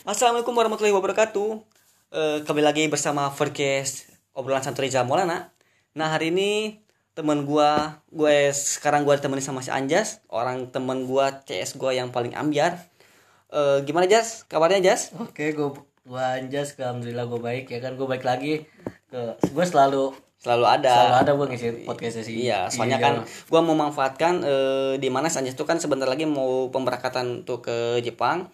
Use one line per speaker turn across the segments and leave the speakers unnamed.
Assalamualaikum warahmatullahi wabarakatuh. Eh, kembali lagi bersama Forecast obrolan santai Jamolana. Nah hari ini teman gua, gue sekarang gua ditemani sama si Anjas, orang teman gua CS gua yang paling ambiar. Eh, gimana Jas? Kabarnya Jas?
Oke, gue gua Anjas, alhamdulillah gue baik ya kan gue baik lagi ke gue selalu
Selalu ada.
selalu ada gue ngisi podcastnya sih.
Iya, soalnya kan gua mau memanfaatkan eh, di mana Sanjas itu kan sebentar lagi mau pemberangkatan untuk ke Jepang.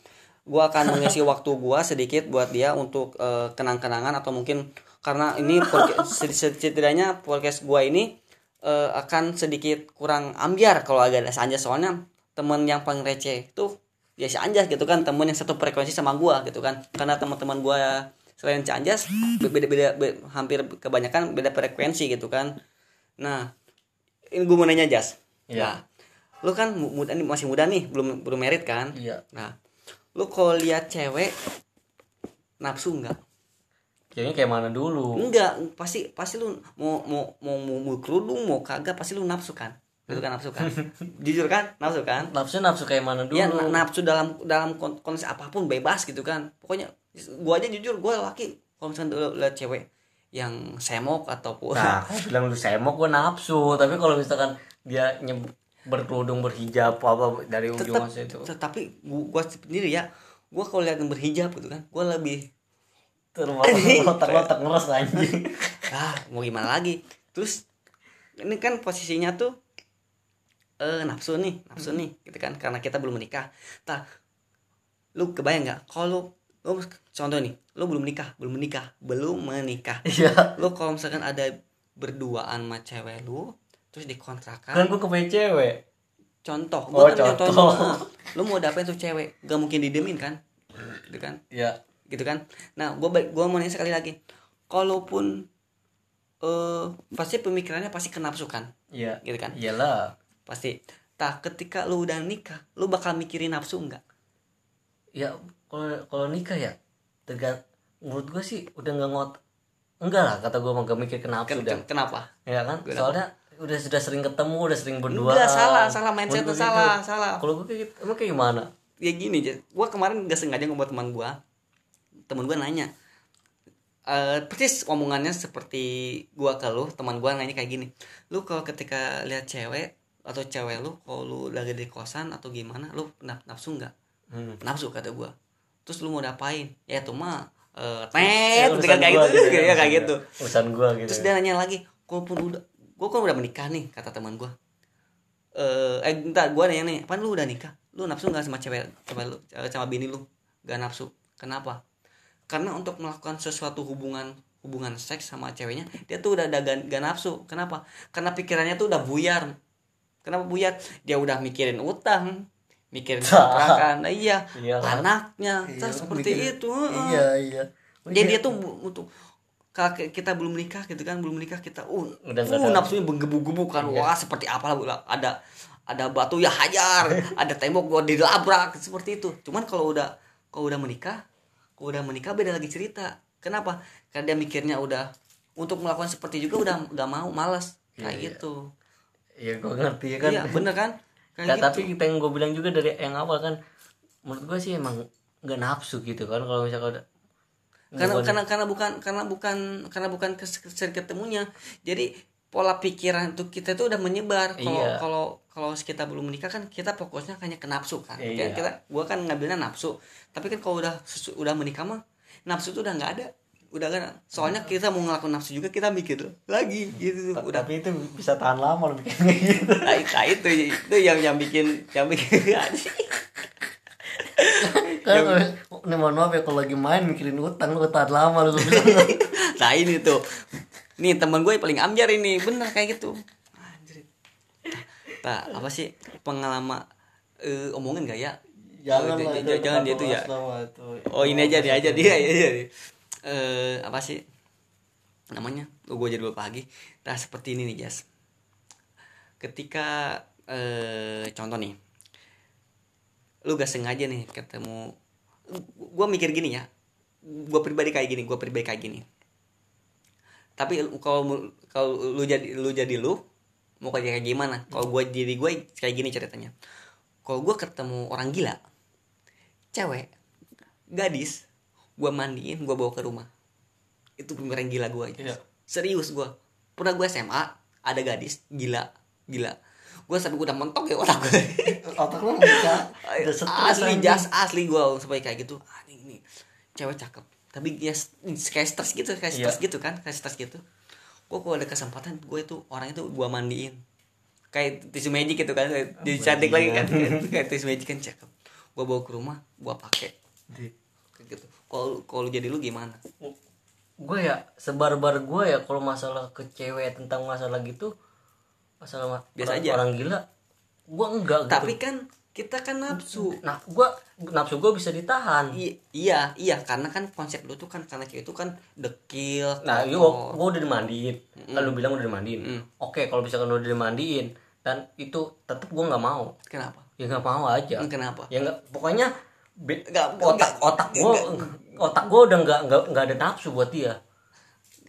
Gua akan mengisi waktu gua sedikit buat dia untuk eh, kenang-kenangan atau mungkin karena ini setidaknya podcast gua ini eh, akan sedikit kurang ambiar kalau agak ada Sanjas soalnya temen yang paling receh itu ya si Anjas gitu kan temen yang satu frekuensi sama gua gitu kan karena teman-teman gua selain si Anjas beda-beda be- hampir kebanyakan beda frekuensi gitu kan Nah, ini gue mau nanya Jas.
Iya.
Nah, lu kan mu- muda masih muda nih, belum belum merit kan?
Iya.
Nah, lu kalau lihat cewek nafsu enggak?
Kayaknya kayak mana dulu?
Enggak, pasti pasti lu mau mau mau mau, mau kerudung mau kagak pasti lu nafsu kan? Itu kan nafsu kan? Jujur kan? Nafsu kan?
Nafsu nafsu kayak mana dulu?
Ya na- nafsu dalam dalam kon- kondisi apa pun bebas gitu kan. Pokoknya gua aja jujur gua laki kalau misalkan lu lihat cewek yang semok ataupun
Nah, bilang lu semok gue nafsu, tapi kalau misalkan dia nyeb berkerudung berhijab apa dari ujung
tetap
masa itu.
tetapi gua, gua sendiri ya gua kalau lihat yang berhijab gitu kan gua lebih
terlotak ngeres anjing.
ah mau gimana lagi? Terus ini kan posisinya tuh eh nafsu nih nafsu nih gitu kan karena kita belum menikah. Tak lu kebayang nggak? Kalau lu contoh nih lu belum nikah belum menikah belum menikah.
Iya.
lu kalau misalkan ada berduaan sama cewek lu terus dikontrakan
Kan gue kepengen cewek.
contoh
Oh,
gua kan
contoh.
contoh. Lu mau dapetin tuh cewek gak mungkin didemin kan? Gitu kan?
Iya.
gitu kan? Nah gue gua mau nanya sekali lagi. Kalaupun eh pasti pemikirannya pasti kenapsukan
Iya.
gitu kan?
Iyalah.
pasti. Tak ketika lu udah nikah lu bakal mikirin nafsu enggak
Ya kalau kalau nikah ya tergat menurut gue sih udah nggak ngot enggak lah kata gue mah gak mikir kenapa
Ken-
udah
ken- kenapa?
Ya kan?
Kenapa?
soalnya udah sudah sering ketemu udah sering berdua.
Enggak salah salah mindset lu salah salah.
Kalau gue kayak gitu emang kayak gimana?
Ya gini aja gue kemarin gak sengaja ngobrol teman gue teman gue nanya. Eh persis omongannya seperti gua ke lu teman gua nanya kayak gini. Lu kalau ketika lihat cewek atau cewek lu kalau lu lagi di kosan atau gimana lu naf- nafsu nggak?
Hmm.
nafsu kata gua. Terus lu mau ngapain ya itu mah eh
Ya,
tet
urusan
dengan kayak
gua
gitu, ya
urusan
kayak gitu.
Urusan gue gitu
terus dia nanya lagi kalaupun udah gua kan udah menikah nih kata teman gua. Eh eh entar gua nanya nih apa lu udah nikah? Lu nafsu nggak sama cewek sama lu eh, sama bini lu? Gak nafsu. Kenapa? Karena untuk melakukan sesuatu hubungan hubungan seks sama ceweknya dia tuh udah ada gak, gak nafsu. Kenapa? Karena pikirannya tuh udah buyar. Kenapa buyar? Dia udah mikirin utang mikirin kontrakan. Nah, iya
Iya kan?
anaknya
Iya,
seperti
mikirin-
itu
iya iya.
Jadi dia tuh bu- untuk kalau kita belum menikah gitu kan belum menikah kita uh,
Udah
uh nafsunya menggebu-gebu kan
Iya.
wah seperti apa lah ada ada batu ya hajar ada tembok gua dilabrak seperti itu. Cuman kalau udah kalau udah menikah kalau udah menikah beda lagi cerita. Kenapa? Karena dia mikirnya udah untuk melakukan seperti juga udah nggak mau malas kayak
Iya, iya.
gitu.
Iya gue ngerti ya kan.
Iya bener kan? Kayak
Ya,
gitu
tapi kita yang gue bilang juga dari yang awal kan menurut gue sih emang nggak nafsu gitu kan kalau misalnya udah
karena karena karena bukan karena bukan karena bukan kes- sering ketemunya. Jadi pola pikiran tuh kita tuh udah menyebar. Kalau
Iya.
kalau kalau kita belum menikah kan kita fokusnya hanya ke nafsu kan.
Iya.
Kita gua kan ngambilnya nafsu. Tapi kan kalau udah udah menikah mah nafsu tuh udah nggak ada. Udah kan soalnya kita mau ngelakuin nafsu juga kita mikir lagi gitu. Tuh udah.
tapi itu bisa tahan lama lebih kayak gitu.
Nah, nah, itu itu yang yang bikin yang bikin
kan ini mohon maaf ya kalau lagi main mikirin utang lu tahan lama lu.
Nah ini tuh. Nih teman gue paling amjar ini. Bener kayak gitu. Anjir. tak apa sih pengalaman eh, omongin gak ya?
Jangan
Oh,
lah itu
jangan dia tuh ya. oh ini aja dia aja dia ya eh apa sih namanya? Oh, gue jadi lupa lagi. Nah seperti ini nih Jas. Ketika eh contoh nih lu gak sengaja nih ketemu gue mikir gini ya gue pribadi kayak gini gue pribadi kayak gini. Tapi kalau kalau lu jadi lu jadi lu mau kayak gimana? Kalau gue jadi gue kayak gini ceritanya. Kalau gue ketemu orang gila cewek gadis gue mandiin gue bawa ke rumah. Itu pemikiran gila gue aja
Iya.
serius gue pernah gue SMA ada gadis gila gila gue sampai gue udah mentok ya otak gue
otak lu bisa
asli jas asli gue sampai kayak gitu. Ah ini, ini cewek cakep. Tapi dia kayak stres gitu kayak
Iya.
stres gitu kan kayak stres gitu. Gue kalau ada kesempatan gue itu orang itu gue mandiin. Kayak tisu magic gitu kan kayak jadi cantik lagi kan. kayak, kayak tisu magic kan cakep. Gue bawa ke rumah gue pakai.
Di-
kayak gitu. Kalau kalau jadi lu gimana?
Gue ya sebar-bar gue ya kalau masalah ke cewek tentang masalah gitu masalah ma-
Biasa
orang,
aja.
orang gila? Gue enggak gitu.
tapi kan kita kan nafsu.
Nah gue nafsu gue bisa ditahan.
I- iya iya karena kan konsep lu tuh kan karena cewek itu kan dekil
nah iya gue udah dimandiin. Kan lu bilang udah dimandiin.
Mm.
oke kalau misalkan udah dimandiin dan itu tetap gue nggak mau.
Kenapa?
Ya nggak mau aja.
Kenapa?
Ya nggak pokoknya be-
Nggak-
otak
nggak-
otak gue otak gue udah nggak nggak nggak ada nafsu buat dia.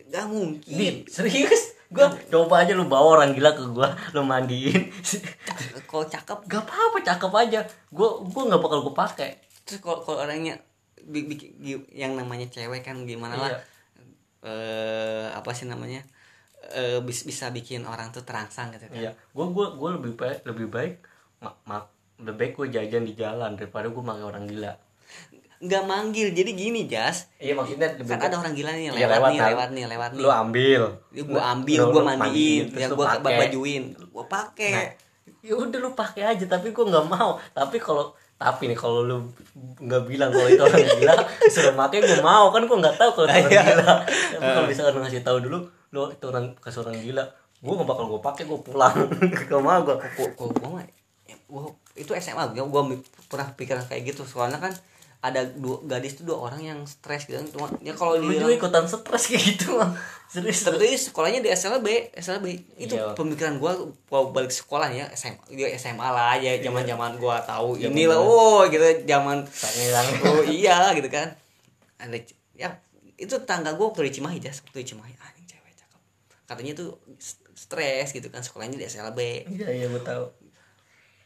Gak mungkin.
Di, serius gue coba aja lu bawa orang gila ke gue lu mandiin.
Kalau cakep.
Gak apa-apa cakep aja. Gue gue nggak bakal gue pakai.
Terus kalau kalau orangnya yang namanya cewek kan gimana lah.
Iya.
eh apa sih namanya? Eh bis- bisa bikin orang tuh terangsang gitu kan.
Iya. Gue gue gue lebih baik lebih baik mak mak lebih baik gue jajan di jalan daripada gue pakai orang gila
nggak manggil. Jadi gini jas.
Iya maksudnya
kan ada orang gila nih
Iya,
lewat, nih
kan.
lewat nih lewat nih.
lu ambil.
Ya, gua ambil
Lu-
gua mandiin. ya
lu
gua
pakai.
bajuin. Gua pakai.
Nah, ya udah lu pakai aja tapi gue nggak mau. Tapi kalau tapi nih kalau lu nggak bilang kalau itu orang gila sudah pakai gue mau. Kan gue nggak tahu kalau itu
Iya.
orang gila. Tapi kalau misalkan lu ngasih tahu dulu lu itu orang ke orang gila gue nggak bakal gue pakai gue pulang. Gak mau gue
gua mah ya, gua itu SMA gua, gua pernah pikiran kayak gitu. Soalnya kan ada dua gadis tuh dua orang yang stres gitu. Kan cuma ya kalau
lu
di
juga ikutan stres kayak gitu mah serius
tapi sekolahnya di SLB SLB itu
Iya.
pemikiran gua gua balik sekolah ya SMA dia SMA lah ya zaman zaman gua tahu
Zaman
inilah
zaman.
oh gitu zaman oh iya gitu kan. Ada ya itu tangga gua waktu di Cimahi jas waktu di Cimahi. Ah ini cewek cakep. Katanya tuh st- stres gitu kan sekolahnya di SLB
iya iya gue tahu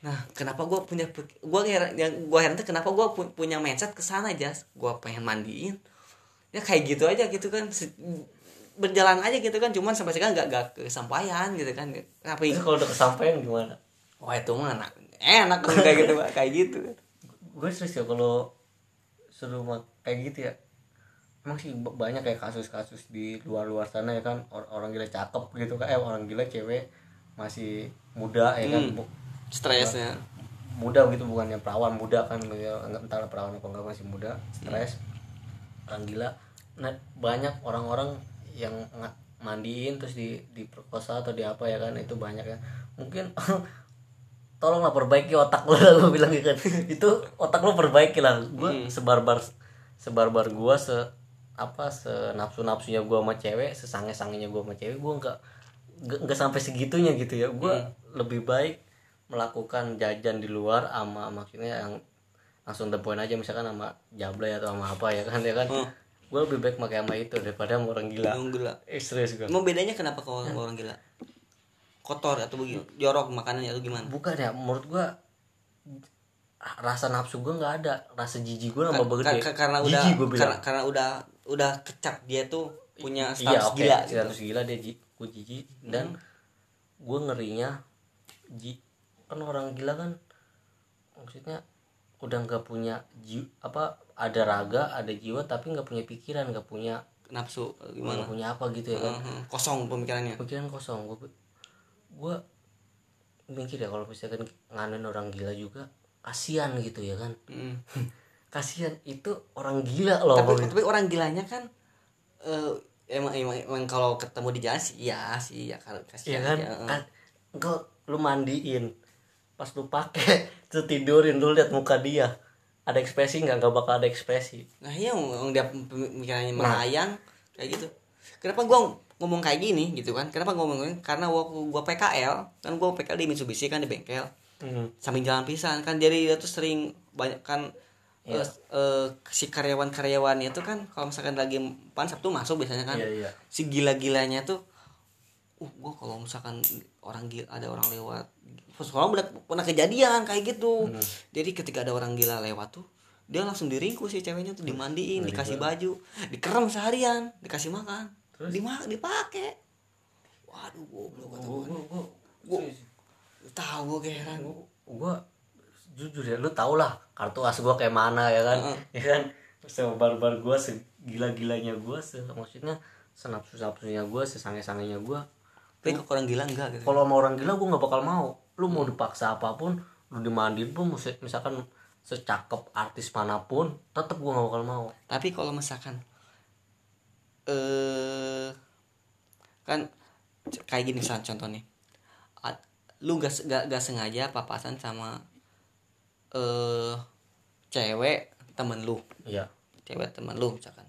Nah, kenapa gue punya gue heran yang gue heran tuh kenapa gue punya mindset ke sana aja. Gue pengen mandiin. Ya kayak gitu aja gitu kan. Berjalan aja gitu kan cuman sampai sekarang gak, gak kesampaian gitu kan kenapa
terus kalau udah kesampaian gimana
wah itu mah enak enak kayak gitu Pak. kayak gitu
gue serius ya kalau suruh kayak gitu ya emang sih banyak kayak kasus-kasus di luar-luar sana ya kan Or- orang gila cakep gitu kan eh orang gila cewek masih muda ya kan
Hmm. Stresnya.
Muda gitu bukannya perawan muda kan ya, nggak entah perawan apa enggak masih muda stres orang gila. Nah banyak orang-orang yang mandiin terus di diperkosa atau di apa ya kan itu banyak ya. Mungkin tolonglah perbaiki otak lo lah gue bilang gitu kan. Itu otak lo perbaiki lah. Gue sebarbar sebarbar gue se apa se nafsu nafsunya gue sama cewek sesange sangenya gue sama cewek gue nggak nggak sampai segitunya gitu ya. Gue lebih baik melakukan jajan di luar ama maksudnya yang langsung the point aja misalkan sama jablay atau sama apa ya kan ya kan?
Hmm.
gue lebih baik pakai sama itu daripada sama orang gila.
Yang gila.
Eh serius gue
mau bedanya kenapa kalau orang gila? Kotor atau begini jorok makanannya atau gimana?
Bukan ya menurut gua rasa nafsu gua nggak ada. Rasa jijik gua nambah gede.
ka- karena udah
jijik gua
karena, karena udah udah kecap dia tuh punya
iya
status
oke
gila gitu.
status gila dia ji, gua jijik dan gua ngerinya ji kan orang gila kan. Maksudnya udah nggak punya ji apa ada raga ada jiwa tapi nggak punya pikiran nggak punya
nafsu
nggak
gimana?
punya apa gitu ya kan.
Mhm, kosong pemikirannya.
Pikiran kosong. Gue gue mikir ya kalau misalkan nganen orang gila juga kasihan gitu ya kan.
Mhm.
kasihan itu orang gila loh
tapi tapi orang gilanya kan eh, emang, emang emang kalau ketemu di jalan sih iya sih ya kalau
Iya
kasihan
kan?
aja, eh.
kan engkau lu mandiin pas lu pakai terus tidurin lu lihat muka dia. Ada ekspresi nggak? Nggak bakal ada ekspresi.
Nah iya orang dia pemikirannya
Nah.
melayang kayak gitu. Kenapa gua ngomong kayak gini gitu kan? Kenapa gua ngomong karena waktu gua PKL kan gua PKL di Mitsubishi kan di bengkel.
Hmm.
samping jalan pisan kan jadi dia tuh sering banyak kan
Iya.
eh, eh, si karyawan-karyawannya itu kan kalau misalkan lagi pan Sabtu masuk biasanya kan.
Iya iya.
Si gila-gilanya tuh uh gua kalau misalkan orang gila ada orang lewat soalnya udah pernah kejadian kayak gitu.
Hmm.
jadi ketika ada orang gila lewat tuh dia langsung diringkus si ceweknya tuh dimandiin dikasih baju dikerem seharian dikasih makan
Terus?
dimak dipakai waduh
gua
gua.
gua gua
tahu gue heran.
gua jujur ya lu tau lah kartu as gua kayak mana ya kan? Ya kan? Sebar-bar gua segila-gilanya gua se maksudnya senapsu-napsunya gua sesange-sangenya gua
tapi kalau orang gila enggak gitu.
Kalau sama orang gila gua nggak bakal mau. Lu mau dipaksa apa pun lu dimandiin pun mis- misalkan secakep artis mana pun tetep gua nggak bakal mau.
Tapi kalau misalkan eh kan kayak gini misalnya contoh nih Ad- lu gak, gak, gak sengaja papasan sama eh cewek temen lu.
Iya.
Cewek temen lu misalkan.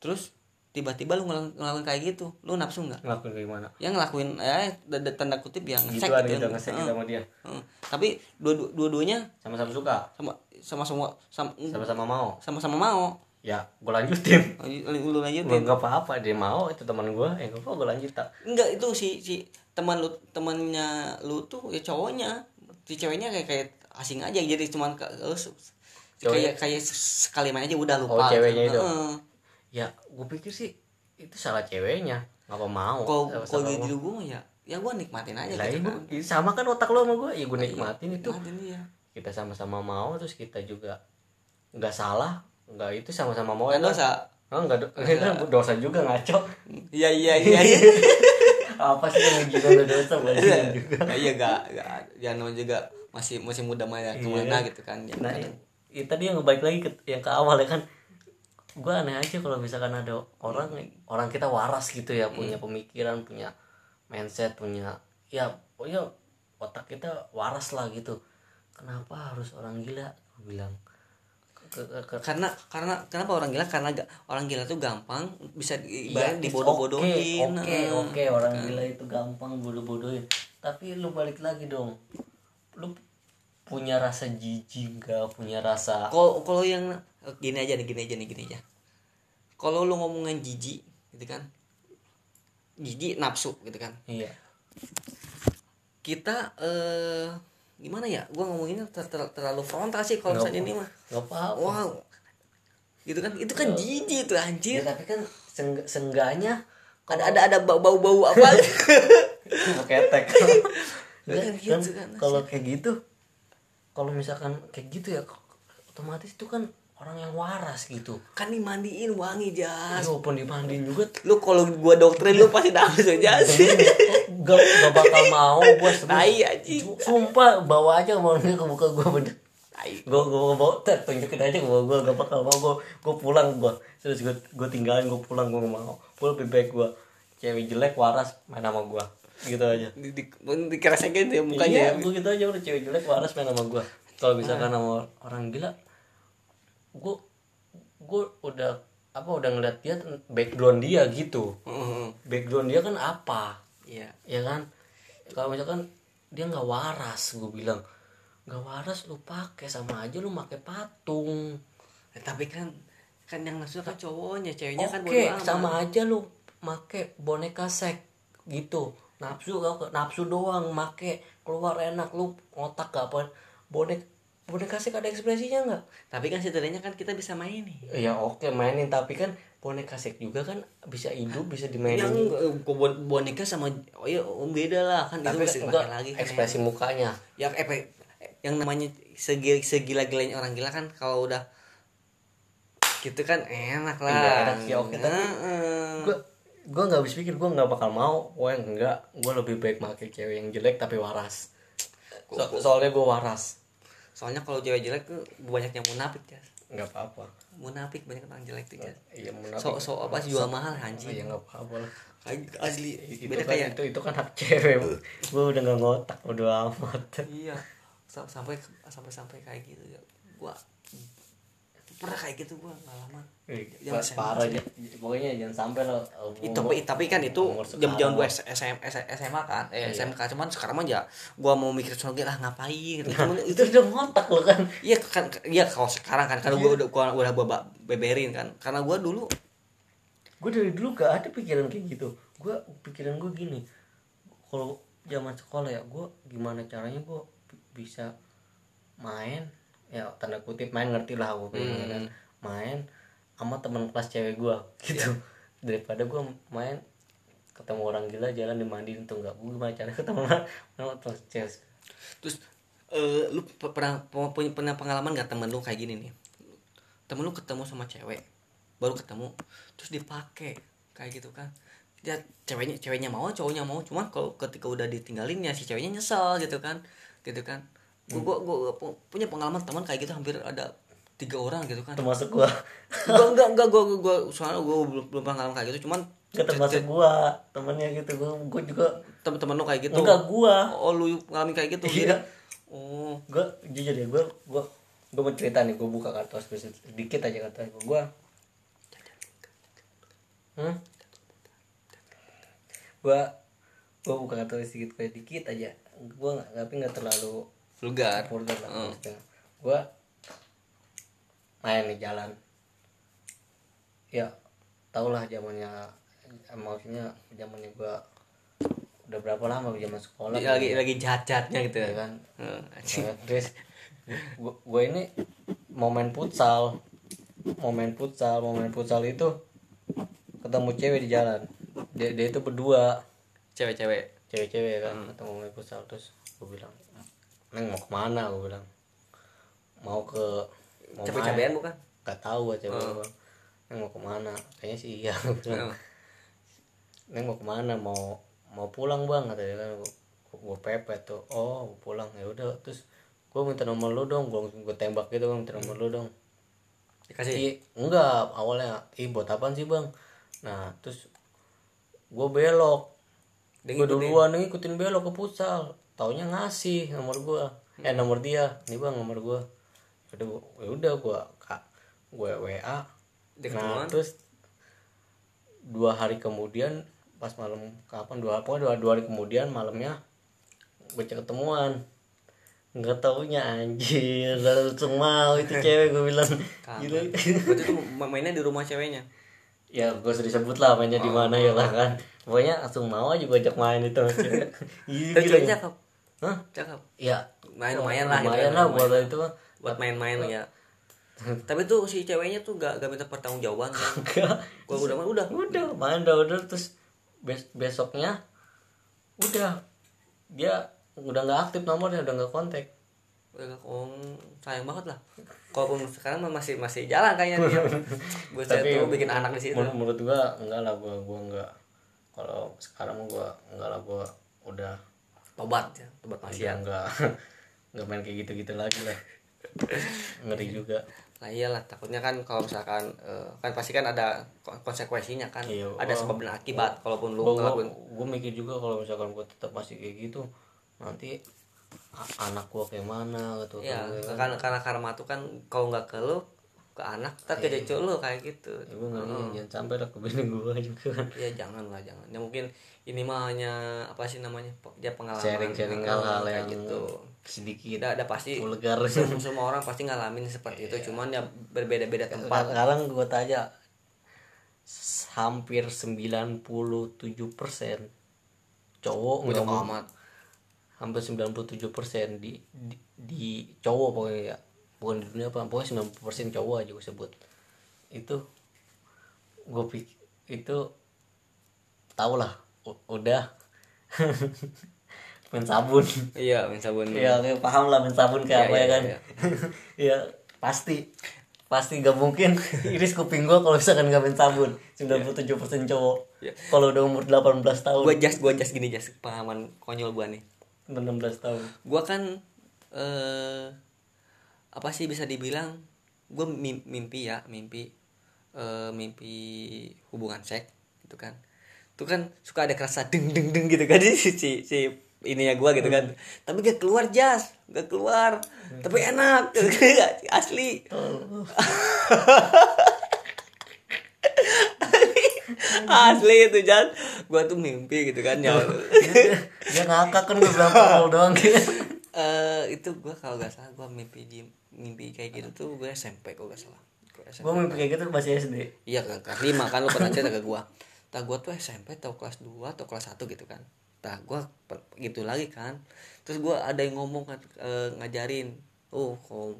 Terus tiba-tiba lu ngelakuin, ngelakuin kayak gitu lu nafsu nggak?
Ngelakuin kayak gimana?
Ya ngelakuin ya d- tanda kutip ya ngesek
gituan
gitu,
gitu ngesek
Heeh,
gitu sama dia.
Heeh. tapi dua dua-duanya
sama-sama suka?
Sama sama semua sama
sama-sama mau?
sama-sama mau.
Ya gue lanjutin.
Lu lanjutin.
Gua nggak apa-apa dia mau itu teman gue nggak apa gue lanjut tak
enggak itu si si teman lu temannya lu tuh ya cowoknya. Si ceweknya kayak kayak asing aja jadi cuman eh, kayak kayak sekali main aja udah lupa
Oh, ceweknya itu?
Heeh.
Ya gue pikir sih itu salah ceweknya. Ngapa mau?
Kalau
sama
gitu gue mah ya? Ya gue nikmatin aja
lah
gitu
ibu
kan.
sama kan otak lo sama gue ya gue nikmatin itu.
Nikmatin iya.
Kita sama-sama mau terus kita juga nggak salah nggak itu sama-sama mau
kan
ya kan?
dosa
oh, nggak do- itu dosa juga ngaco.
Iya iya iya iya.
Apa sih yang lo dosa bajingan juga?
Nah, iya gak gak jangan namanya juga masih masih muda mah ya ke mana gitu kan ya,
nah
kadang-
ya, tadi yang balik lagi ke yang ke awal ya kan gue aneh aja kalau misalkan ada orang orang kita waras gitu ya punya pemikiran punya mindset punya ya pokoknya otak kita waras lah gitu. Kenapa harus orang gila? Gua bilang. Ke, ke, ke,
karena karena kenapa orang gila? Karena ga- orang gila tuh gampang bisa ibarat
it's
dibodoh-bodohin
Oke,
Nah,
oke, orang gila itu gampang bodoh-bodohin. Tapi lu balik lagi dong. Lu punya rasa jijik gak punya rasa
kalau kalau yang gini aja nih gini aja nih gini aja. Kalau lu ngomongin jijik gitu kan? Jijik nafsu gitu kan?
Iya.
Kita eh gimana ya? Gua ngomonginnya ter- ter- terlalu frontal sih kalau misalnya ini mah.
Nggak apa-apa.
Wow. Gitu kan? Itu kan jijik tuh
ya,
anjir
tapi kan seng- sengganya
ada ada ada bau bau bau apa
ketek
Kan
kan
gitu kan,
kalau kayak gitu kalau misalkan kayak gitu ya otomatis itu kan orang yang waras gitu.
Kan dimandiin wangi jas.
Ya walaupun dimandiin juga.
Lu kalau gua doktrin lu pasti nafsu jas.
Gak, gak bakal mau gue
tai anjing.
Sumpah bawa aja mau ke muka gue bener.
Tai.
Gue gue bawa tunjukin aja gue gue gak bakal mau gue gue pulang gue terus gue gue tinggalin gue pulang gue gak mau. Gue lebih baik gue cewek jelek waras main sama gue gitu aja.
Di, di, dikeresekin tuh ya mukanya
iya gue gitu aja udah cewek jelek waras main sama gue kalau misalkan sama orang gila gue gue udah apa udah ngeliat dia background dia gitu.
Heeh.
background dia kan apa?
Iya.
Ya kan? Kalau misalkan dia nggak waras gue bilang nggak waras lu pakai sama aja lu pakai patung.
Eh, tapi kan kan yang nafsu kan cowoknya ceweknya kan
oke
bodo amat.
sama aja lu make boneka sek gitu. Nafsu nafsu doang make keluar enak lu otak gak apa bonek boneka sek ada ekspresinya nggak?
Tapi kan setidaknya kan kita bisa main nih
ya oke mainin. Tapi kan boneka sek juga kan bisa hidup bisa dimainin.
Yang eh, bon- boneka sama oh iya oh, beda lah. Kan
tapi
itu
enggak
pakai lagi kan
ekspresi mukanya.
Ya eh, pe- yang namanya segi segila-gilanya orang gila kan kalau udah gitu kan enak lah.
Iya, enak. Sih, oke, tapi- gue gue nggak habis pikir gue nggak bakal mau. Gue enggak. Gue lebih baik pakai cewek yang jelek tapi waras. So- soalnya gue waras
soalnya kalau cewek jelek tuh banyak yang munafik ya
nggak apa-apa.
Munafik banyak orang jelek tuh ya
iya munafik.
So so apa sih jual mahal anjing.
Iya nggak apa-apa lah.
Asli.
Itu
beda
kan,
kayak
itu itu kan hak cewek gue udah nggak ngotak udah amat.
Iya. Sa- sampai sampai sampai kayak gitu ya gua pernah kayak gitu gua pengalaman. SMA
parah aja. Pokoknya jangan sampai lo
itu tapi tapi kan itu
umur
jam jam
sekarang
gua. SM, SMA kan eh
Iya.
SMK cuman sekarang mah ya gua mau mikir soal lah ngapain gitu. Cuman
itu udah ngotak lo kan?
Iya kan iya kalau sekarang kan karena gua udah gua udah gua ba- beberin kan. Karena gua dulu
gue dari dulu gak ada pikiran kayak gitu. Gue pikiran gue gini kalau zaman sekolah ya gue gimana caranya gue bisa main ya tanda kutip main ngerti lah aku kan. Main sama teman kelas cewek gua gitu. Daripada gua main ketemu orang gila jalan dimandiin tuh nggak. Gua gimana cara ketemu sama teman cewek
terus eh, lu pe- pernah punya pernah pengalaman gak temen lu kayak gini nih? Temen lu ketemu sama cewek baru ketemu terus dipakai kayak gitu kan. Ya ceweknya ceweknya mau cowoknya mau. Cuman kalau ketika udah ditinggalin ya si ceweknya nyesel gitu kan. Gitu kan gua, gua pu- punya pengalaman teman kayak gitu hampir ada tiga orang gitu kan.
Termasuk gua.
Gua enggak enggak gua gua, gua soalnya gua belum belum pernah ngalamin kayak gitu cuman
nggak termasuk gua temennya gitu gua gua juga
temen-temen lu kayak gitu.
Enggak gua.
Oh lu ngalamin kayak gitu?
Iya.
oh.
Gua jujur ya gua gua gua mau cerita nih gua buka kartu gua sedikit aja kartu gua gua. Hmm? gua gua buka kartu sedikit kayak dikit aja. Gua tapi nggak terlalu
vulgar.
Vulgar lah
Hmm.
maksudnya. gua main di jalan. Ya tau lah zamannya maksudnya zamannya gua udah berapa lama zaman sekolah
Dia lagi lagi jahat-jahatnya gitu
ya?
Ya
kan?
Heeh, anjing.
Nah, terus gue ini mau main futsal. Mau main futsal mau main futsal itu ketemu cewek di jalan. Dia, dia itu berdua.
Cewek-cewek?
Cewek-cewek kan ketemu main futsal. Terus gue bilang neng mau ke mana? Gue bilang. Mau ke mau
cabe-cabean bukan?
Gak tahu aja cewek neng mau ke mana? Kayaknya sih iya gue
Heeh.
neng mau ke mana? Mau mau pulang bang kata dia kan. Gue pepet tuh. Oh mau pulang. Ya udah terus gue minta nomor lu dong. Gue gue tembak gitu kan minta nomor lu dong.
Dikasih?
Ih, enggak. Awalnya ih buat apaan sih bang? Nah terus gue belok
Dia
gue duluan dia ngikutin belok ke futsal. Taunya ngasih nomor gue eh nomor dia. Nih bang nomor gue udah gua- ya udah gue kak gue wa nah terus dua hari kemudian pas malam kapan dua pokoknya dua, dua hari kemudian malamnya gue cek ketemuan. Nggak taunya anjir. Langsung mau itu cewek gue bilang. Gitu.
Berarti itu ma- mainnya di rumah ceweknya
ya gue sudah disebut lah mainnya di mana ya lah kan. Pokoknya langsung mau aja gue ajak main itu Iya,
tapi
gitu.
cakep
Hah?
cakep
ya.
Main lumayan lah gitu
lumayan
kan,
lah buat itu
buat main-main ya. Tapi tuh si ceweknya tuh gak, gak minta pertanggungjawaban. Kan
enggak
gua udah udah.
Udah main udah udah. Terus bes- besoknya udah. Dia udah nggak aktif nomornya udah nggak kontak
oh, sayang banget lah. Kalaupun sekarang masih masih jalan kayaknya dia. Gue tuh bikin anak di situ.
menurut, gua enggak lah gua gua enggak. Kalau sekarang gua enggak lah gua udah
tobat ya tobat
udah
maksiat.
enggak enggak main kayak gitu-gitu lagi lah. Ngeri juga.
Lah iyalah takutnya kan kalau misalkan eh, kan pasti kan ada ko- konsekuensinya kan.
Iya,
ada
oh.
sebab dan akibat kalaupun lu
gua, gua,
ngelakuin.
gua mikir juga kalau misalkan gua tetap masih kayak gitu nanti anak gua kayak mana gitu
ya
Kan
karena karena karma tuh kan kalau nggak ke lu ke anak tak ke cucu lu kayak gitu.
Ya gua ngeri jangan sampai lah ke bini gua juga. Kan
ya jangan lah jangan. Ya mungkin ini mah hanya apa sih namanya dia pengalaman
sharing-sharing
Eh,
hal-hal
kayak
yang
gitu.
sedikit
tidak ada pasti
vulgar
semua, semua orang pasti ngalamin seperti itu. Cuman ya berbeda-beda tempat.
sekarang gua tanya hampir 97% cowok nggak
amat
hampir 97% di, di di cowok pokoknya ya. Bukan di dunia apa pokoknya 90% cowok aja gue sebut. Itu gue pikir itu tau lah udah. Main sabun.
Iya main sabun.
Ya kayak paham lah main sabun kayak
Iya,
apa ya
iya,
kan.
iya.
ya pasti. Pasti gak mungkin. Iris kuping gue kalau misalkan gak main sabun. 97% cowok.
Iya.
kalau udah umur 18 tahun.
Gua just gua just gini just pengalaman konyol gua nih
16 tahun.
Gua kan eh apa sih bisa dibilang gua mim- mimpi ya mimpi eh mimpi hubungan seks gitu kan. Itu kan suka ada kerasa deng deng deng gitu kan si si, si ininya gua gitu kan. Tapi gak keluar jas. Gak keluar. Tapi enak asli. Asli itu jas. Gua tuh mimpi gitu kan ya
dia ngakak kan gue bilang tolol doang. Gitu
eh itu gua kalau gak salah gua mimpi mimpi kayak gitu tuh gue SMP kalau gak salah. SMP.
gue mimpi kayak gitu masih SD
iya kan kelas lima kan lu pernah cerita ke gua. Tak gua tuh SMP atau kelas 2 atau kelas 1 gitu kan. Tak gua per- gitu lagi kan. Terus gua ada yang ngomong kan eh, ngajarin oh kalau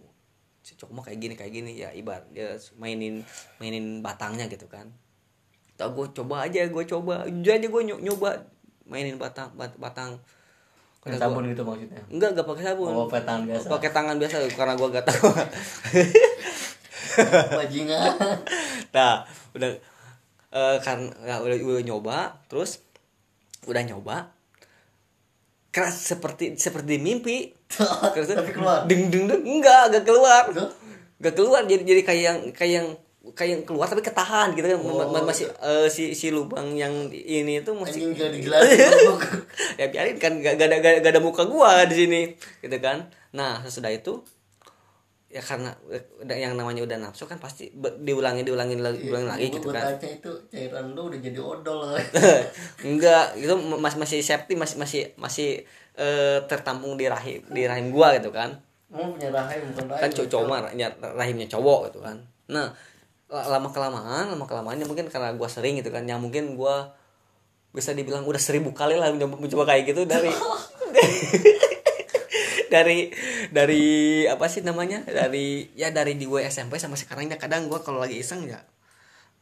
si cowok mah kayak gini kayak gini ya ibarat dia mainin mainin batangnya gitu kan. Tau gue coba aja gue coba. Jujur aja gue nyoba mainin batang bat- batang. Kata gua-
sabun gitu maksudnya?
Enggak enggak pakai sabun.
Oh pakai tangan biasa.
Pakai tangan biasa karena gue gak tahu.
Bajingan.
Nah udah eh kan ya, udah, udah nyoba terus udah nyoba. Keras seperti seperti mimpi. Terus-
Tapi keluar?
ding ding ding enggak enggak keluar. Enggak keluar jadi jadi kayak yang kayak yang kayak yang keluar tapi ketahan gitu kan.
Oh.
Ma- masih eh, si si lubang yang ini tuh masih ya biarin kan gak, gak ada gak, gak ada muka gua di sini gitu kan. Nah sesudah itu ya karena udah- yang namanya udah nafsu kan pasti diulangi diulangi lagi diulangi lagi gitu kan.
itu cairan lu udah jadi odol.
Enggak itu masih masih safety masih masih masih eh, tertampung di rahim di rahim gua gitu kan.
Mau punya rahim bukan rahim.
kan cowok rahimnya- rahimnya cowok gitu kan. Nah lama kelamaan lama kelamaan ya mungkin karena gua sering gitu kan yang mungkin gua bisa dibilang udah seribu kali lah mencoba, mencoba kayak gitu dari dari dari apa sih namanya dari ya dari di gue SMP sama sekarangnya kadang gua kalau lagi iseng ya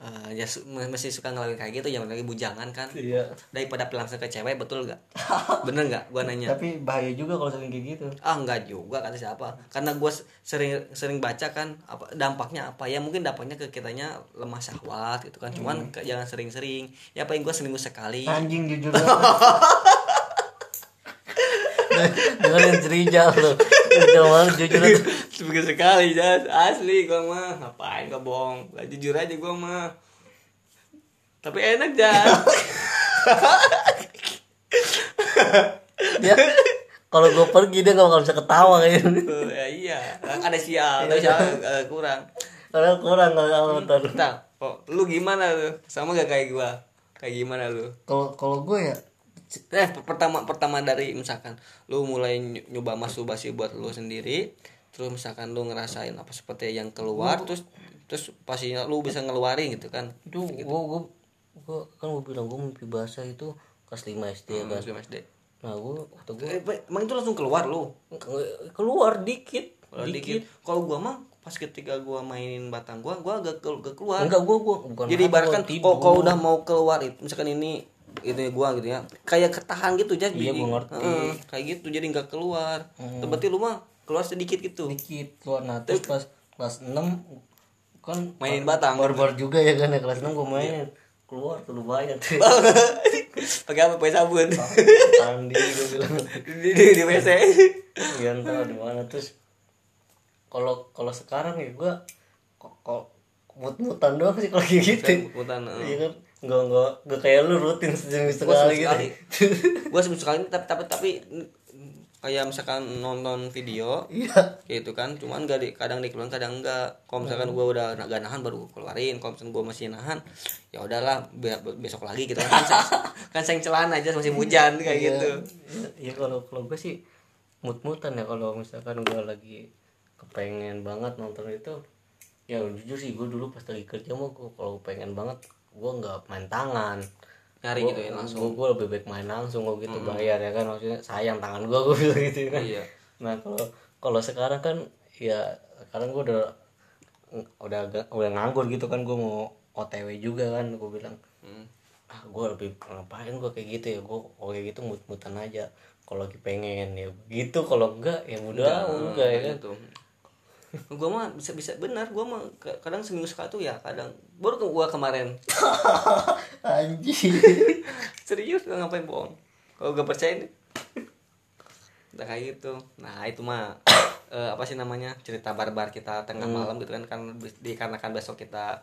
eh, ya masih suka ngelakuin kayak gitu yang lagi bujangan kan.
Iya.
Daripada langsung ke cewek betul gak bener nggak gua nanya?
Tapi bahaya juga kalau sering kayak gitu.
Ah enggak juga kata siapa. Karena gue sering sering baca kan apa dampaknya apa? Ya mungkin dampaknya ke kitanya lemah syahwat gitu kan. Cuman ke- jangan sering-sering. Ya paling gue seminggu sekali.
Anjing jujur dengerin cerita lu? Jangan jujur aja.
seminggu sekali jas. Asli gue mah. Ngapain gue bohong? Lah jujur aja gue mah. Tapi enak jas.
Dia kalau gue pergi dia gak bakal bisa ketawa kayak gitu
ya iya. Ada sial ada sial. Eh, kurang.
Karena kurang kalau nonton
nah kok lu gimana lu? Sama gak kayak gue kayak gimana lu?
Kalau kalau gue ya
Eh per- pertama pertama dari misalkan lu mulai ny- nyoba masturbasi buat lu sendiri, terus misalkan lu ngerasain apa seperti yang keluar, terus terus pastinya lu bisa ngeluarin gitu kan.
itu gue gue gue kan gue bilang gue mimpi basah itu kelas 5 SD ya kan
Sebelum SD.
nah gue waktu gue
Eh, emang itu langsung keluar lu?
keluar dikit
Kalau dikit. Kalau gua mah pas ketika gua mainin batang gua, gua agak, ke- agak keluar.
enggak gue gue bukan
Jadi ibaratkan
gua
kalau kalau udah mau keluar itu misalkan ini itu gua gitu ya. Kayak ketahan gitu jadi
Iya, gua ngerti.
Heeh, kayak gitu jadi nggak keluar. Hmm. berarti lu mah keluar sedikit gitu.
Dikit keluar. Nah terus kelas kelas 6 kan
Mainin batang.
barbar juga ya kan ya kelas 6 gue mainin keluar tuh lumayan.
Pakai apa? Pakai sabun.
Andi gue bilang.
Di, di, di WC
ya entah di mana. Terus kalau kalau sekarang ya gue kok mut-mutan doang sih kalau gitu.
Mut-mutan,
iya kan nggak nggak nggak kayak lu rutin seminggu sekali gitu.
gua seminggu sekali tapi tapi tapi kayak misalkan nonton video
iya.
kayak itu kan cuman gak di, kadang dikeluarin kadang enggak kalau misalkan gua udah gak nahan baru keluarin. Kalau misalkan gua masih nahan ya udahlah biar besok lagi gitu kan. Kan, kan sayang celana aja masih hujan kayak
Iya.
gitu.
Iya kalau kalau gue sih mut-mutan ya kalau misalkan gue lagi kepengen banget nonton itu ya jujur sih gue dulu pas lagi kerja mah gue kalau pengen banget gue nggak main tangan.
Nyari
Gua-
gitu ya langsung.
gue gue lebih baik main langsung gue gitu bayar ya kan. Maksudnya sayang tangan gue gue bilang gitu kan.
Iya.
nah kalau kalau sekarang kan ya sekarang gue udah udah agak- udah nganggur gitu kan. Gue mau otw juga kan gue bilang.
Hmm.
ah gue lebih ngapain gue kayak gitu ya? Gue kayak gitu mut-mutan aja. Kalau lagi pengen ya gitu kalau enggak ya udah enggak, ya kan.
gitu. Gue mah bisa bisa benar gue mah kadang seminggu sekali tuh ya kadang baru ke gua kemarin.
Anjing.
Serius gak ngapain bohong? Kalau gak percaya nih udah kayak gitu. Nah itu mah eh, apa sih namanya cerita barbar kita tengah malam gitu kan kan dikarenakan besok kita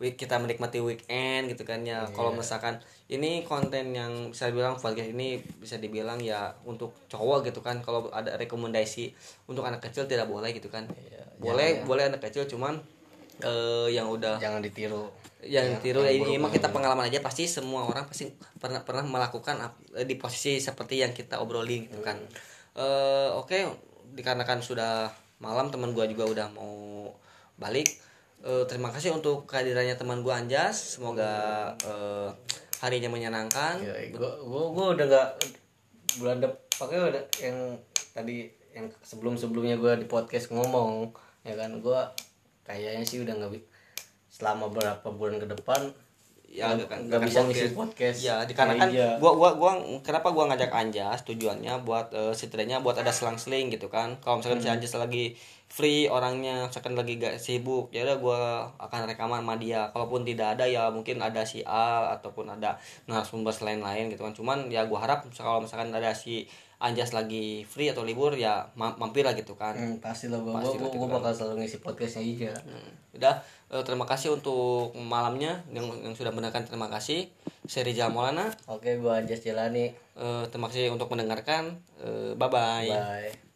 week kita menikmati weekend gitu kan ya. Kalau misalkan ini konten yang bisa dibilang podcast ini bisa dibilang ya untuk cowok gitu kan. Kalau ada rekomendasi untuk anak kecil tidak boleh gitu kan. Boleh boleh anak kecil cuman eh, yang udah
jangan ditiru.
Yang tiru ya, ini emang kita pengalaman aja pasti semua orang pasti pernah pernah melakukan eh, di posisi seperti yang kita obrolin gitu kan. Eh, oke dikarenakan sudah malam teman gua juga udah mau balik. Eh, terima kasih untuk kehadirannya teman gua Anjas. Semoga eh, harinya menyenangkan.
Ya gue gue gue udah nggak bulan depan pakai udah yang tadi yang sebelum sebelumnya gue di podcast ngomong ya kan? Gua kayaknya sih udah nggak selama beberapa bulan ke depan
ya
nggak
nggak
bisa
podcast.
ngisi podcast
ya dikarenakan
Iya.
gua gua gua kenapa gua ngajak Anjas tujuannya buat eh, setidaknya buat ada selang-seling gitu kan kalau misalkan
Hmm.
si Anjas lagi free orangnya misalkan lagi gak sibuk ya udah gua akan rekaman sama dia kalaupun tidak ada ya mungkin ada si A ataupun ada narasumber selain lain gitu kan cuman ya gua harap kalau misalkan ada si Anjas lagi free atau libur ya ma- mampir lah gitu kan.
Hmm, pasti lah gua,
Pasti
gua,
gitu
gua bakal selalu ngisi podcastnya Ija
Hmm, udah eh, terima kasih untuk malamnya yang yang sudah mendengarkan terima kasih. Saya Rizal Maulana.
Oke gua Anjas Jelani
Eh, terima kasih untuk mendengarkan. bye bye.
bye